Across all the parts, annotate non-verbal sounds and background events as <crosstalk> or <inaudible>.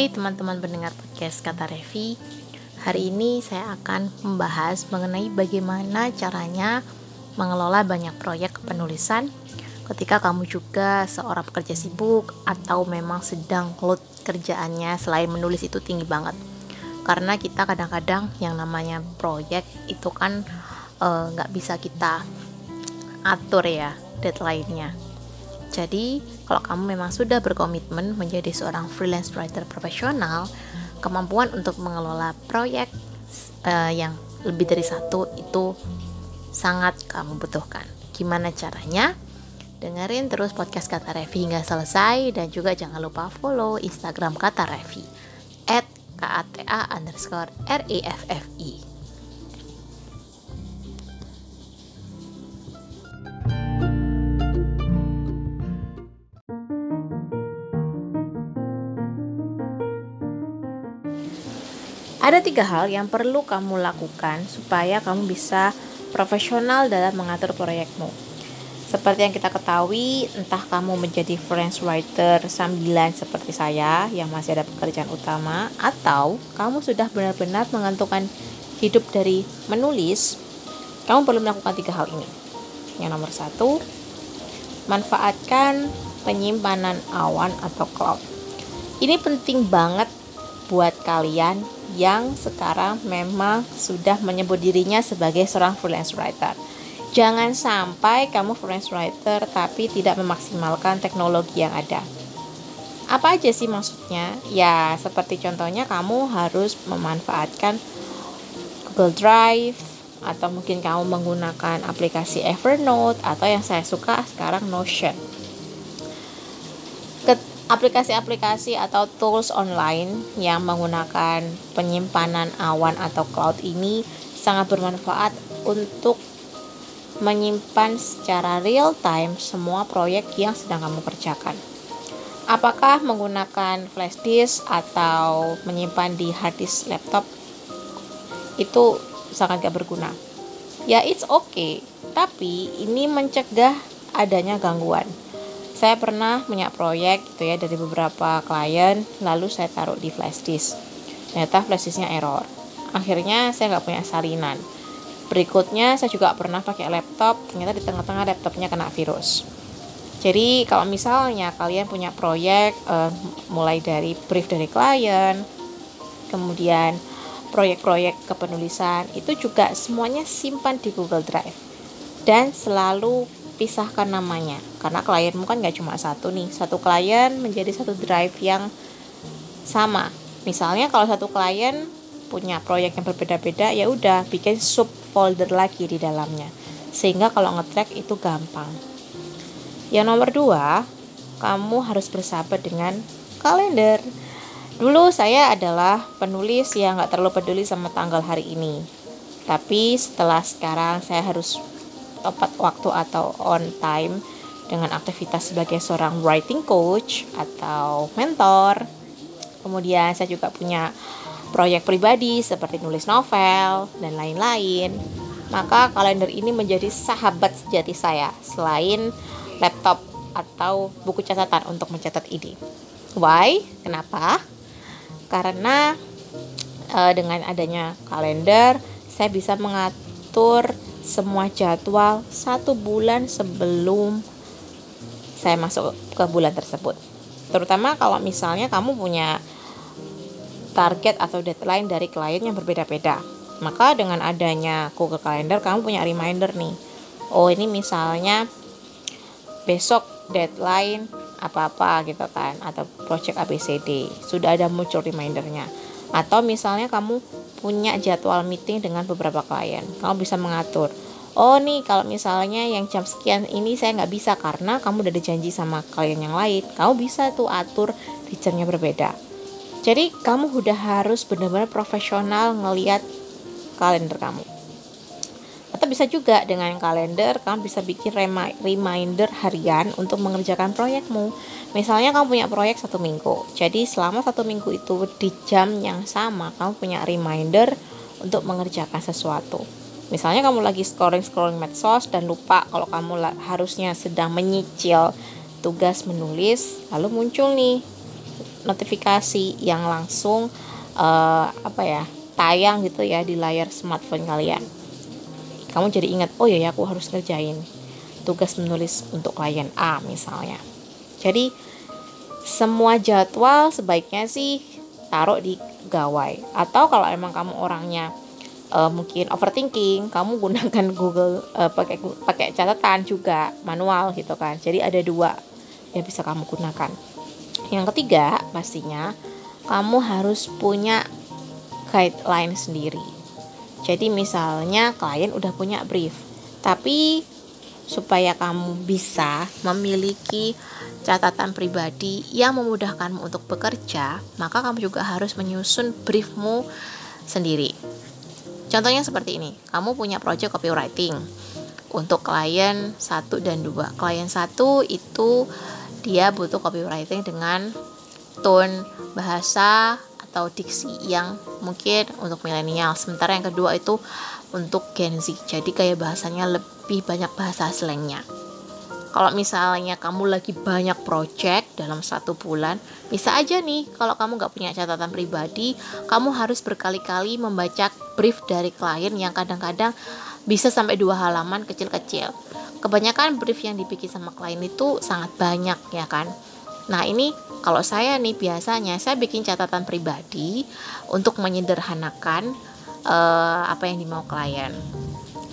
Hai teman-teman pendengar podcast Kata Revi. Hari ini saya akan membahas mengenai bagaimana caranya mengelola banyak proyek penulisan ketika kamu juga seorang pekerja sibuk atau memang sedang load kerjaannya selain menulis itu tinggi banget. Karena kita kadang-kadang yang namanya proyek itu kan eh, nggak uh, bisa kita atur ya deadline-nya jadi, kalau kamu memang sudah berkomitmen menjadi seorang freelance writer profesional, kemampuan untuk mengelola proyek uh, yang lebih dari satu itu sangat kamu butuhkan. Gimana caranya? Dengerin terus podcast Kata Revi hingga selesai dan juga jangan lupa follow Instagram Kata Revi at kata underscore r e f f i. Ada tiga hal yang perlu kamu lakukan supaya kamu bisa profesional dalam mengatur proyekmu. Seperti yang kita ketahui, entah kamu menjadi freelance writer sambilan seperti saya yang masih ada pekerjaan utama, atau kamu sudah benar-benar mengantukkan hidup dari menulis, kamu perlu melakukan tiga hal ini. Yang nomor satu, manfaatkan penyimpanan awan atau cloud. Ini penting banget buat kalian yang sekarang memang sudah menyebut dirinya sebagai seorang freelance writer. Jangan sampai kamu freelance writer tapi tidak memaksimalkan teknologi yang ada. Apa aja sih maksudnya? Ya, seperti contohnya kamu harus memanfaatkan Google Drive atau mungkin kamu menggunakan aplikasi Evernote atau yang saya suka sekarang Notion aplikasi-aplikasi atau tools online yang menggunakan penyimpanan awan atau cloud ini sangat bermanfaat untuk menyimpan secara real time semua proyek yang sedang kamu kerjakan. Apakah menggunakan flash disk atau menyimpan di hard disk laptop itu sangat gak berguna. Ya it's okay, tapi ini mencegah adanya gangguan saya pernah punya proyek gitu ya dari beberapa klien lalu saya taruh di flash disk. Ternyata flash disknya error. Akhirnya saya nggak punya salinan. Berikutnya saya juga pernah pakai laptop ternyata di tengah-tengah laptopnya kena virus. Jadi kalau misalnya kalian punya proyek uh, mulai dari brief dari klien kemudian proyek-proyek kepenulisan itu juga semuanya simpan di Google Drive. Dan selalu pisahkan namanya. Karena klienmu kan gak cuma satu nih. Satu klien menjadi satu drive yang sama. Misalnya kalau satu klien punya proyek yang berbeda-beda ya udah bikin sub folder lagi di dalamnya. Sehingga kalau ngetrack itu gampang. Yang nomor dua kamu harus bersahabat dengan kalender. Dulu saya adalah penulis yang gak terlalu peduli sama tanggal hari ini. Tapi setelah sekarang saya harus tepat waktu atau on time dengan aktivitas sebagai seorang writing coach atau mentor. Kemudian saya juga punya proyek pribadi seperti nulis novel dan lain-lain. Maka kalender ini menjadi sahabat sejati saya selain laptop atau buku catatan untuk mencatat ide. Why? Kenapa? Karena e, dengan adanya kalender saya bisa mengatur semua jadwal satu bulan sebelum saya masuk ke bulan tersebut. Terutama kalau misalnya kamu punya target atau deadline dari klien yang berbeda-beda. Maka dengan adanya Google Calendar kamu punya reminder nih. Oh, ini misalnya besok deadline apa-apa gitu kan atau project ABCD. Sudah ada muncul remindernya. Atau misalnya kamu punya jadwal meeting dengan beberapa klien kamu bisa mengatur oh nih kalau misalnya yang jam sekian ini saya nggak bisa karena kamu udah dijanji sama klien yang lain. Kamu bisa tuh atur di berbeda. Jadi kamu udah harus benar-benar profesional ngeliat kalender kamu. Atau bisa juga dengan kalender kamu bisa bikin reminder harian untuk mengerjakan proyekmu. Misalnya kamu punya proyek satu minggu. Jadi selama satu minggu itu di jam yang sama kamu punya reminder untuk mengerjakan sesuatu misalnya kamu lagi scrolling scrolling medsos dan lupa kalau kamu harusnya sedang menyicil tugas menulis lalu muncul nih notifikasi yang langsung uh, apa ya tayang gitu ya di layar smartphone kalian. Kamu jadi ingat oh ya aku harus ngerjain tugas menulis untuk klien A misalnya. Jadi semua jadwal sebaiknya sih taruh di gawai. Atau kalau emang kamu orangnya uh, mungkin overthinking kamu gunakan <laughs> Google uh, pakai pakai catatan juga manual gitu kan. Jadi ada dua yang bisa kamu gunakan. Yang ketiga pastinya kamu harus punya guideline sendiri. Jadi misalnya klien udah punya brief tapi supaya kamu bisa memiliki catatan pribadi yang memudahkanmu untuk bekerja, maka kamu juga harus menyusun briefmu sendiri. Contohnya seperti ini, kamu punya project copywriting untuk klien 1 dan 2. Klien 1 itu dia butuh copywriting dengan tone bahasa atau diksi yang mungkin untuk milenial. Sementara yang kedua itu untuk Gen Z. Jadi kayak bahasanya lebih banyak bahasa slangnya. Kalau misalnya kamu lagi banyak project dalam satu bulan, bisa aja nih kalau kamu nggak punya catatan pribadi, kamu harus berkali-kali membaca brief dari klien yang kadang-kadang bisa sampai dua halaman kecil-kecil. Kebanyakan brief yang dibikin sama klien itu sangat banyak ya kan. Nah ini kalau saya nih biasanya saya bikin catatan pribadi untuk menyederhanakan uh, apa yang dimau klien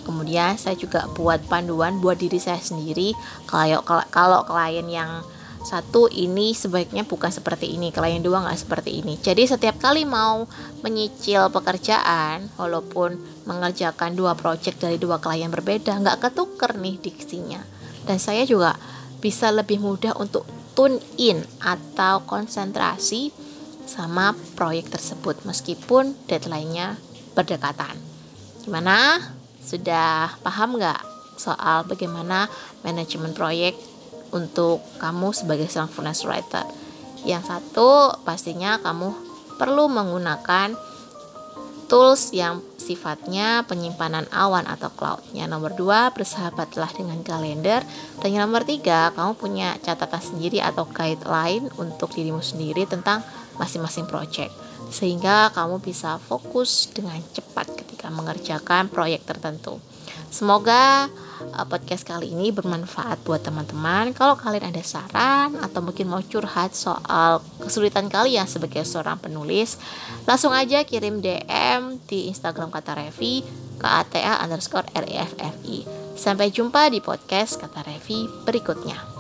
kemudian saya juga buat panduan buat diri saya sendiri. Kalau kalau klien yang satu ini sebaiknya bukan seperti ini klien dua nggak seperti ini. Jadi setiap kali mau menyicil pekerjaan walaupun mengerjakan dua project dari dua klien berbeda nggak ketuker nih diksinya. Dan saya juga bisa lebih mudah untuk tune in atau konsentrasi sama proyek tersebut meskipun deadline-nya berdekatan. Gimana sudah paham nggak soal bagaimana manajemen proyek untuk kamu sebagai seorang freelance writer? Yang satu, pastinya kamu perlu menggunakan tools yang sifatnya penyimpanan awan atau cloud. Yang nomor dua, bersahabatlah dengan kalender. Dan yang nomor tiga, kamu punya catatan sendiri atau guideline untuk dirimu sendiri tentang masing-masing project sehingga kamu bisa fokus dengan cepat ketika mengerjakan proyek tertentu. Semoga uh, podcast kali ini bermanfaat buat teman-teman. Kalau kalian ada saran atau mungkin mau curhat soal kesulitan kalian sebagai seorang penulis, langsung aja kirim DM di Instagram kata Revi ke ATA underscore REFFI. Sampai jumpa di podcast kata Revi berikutnya.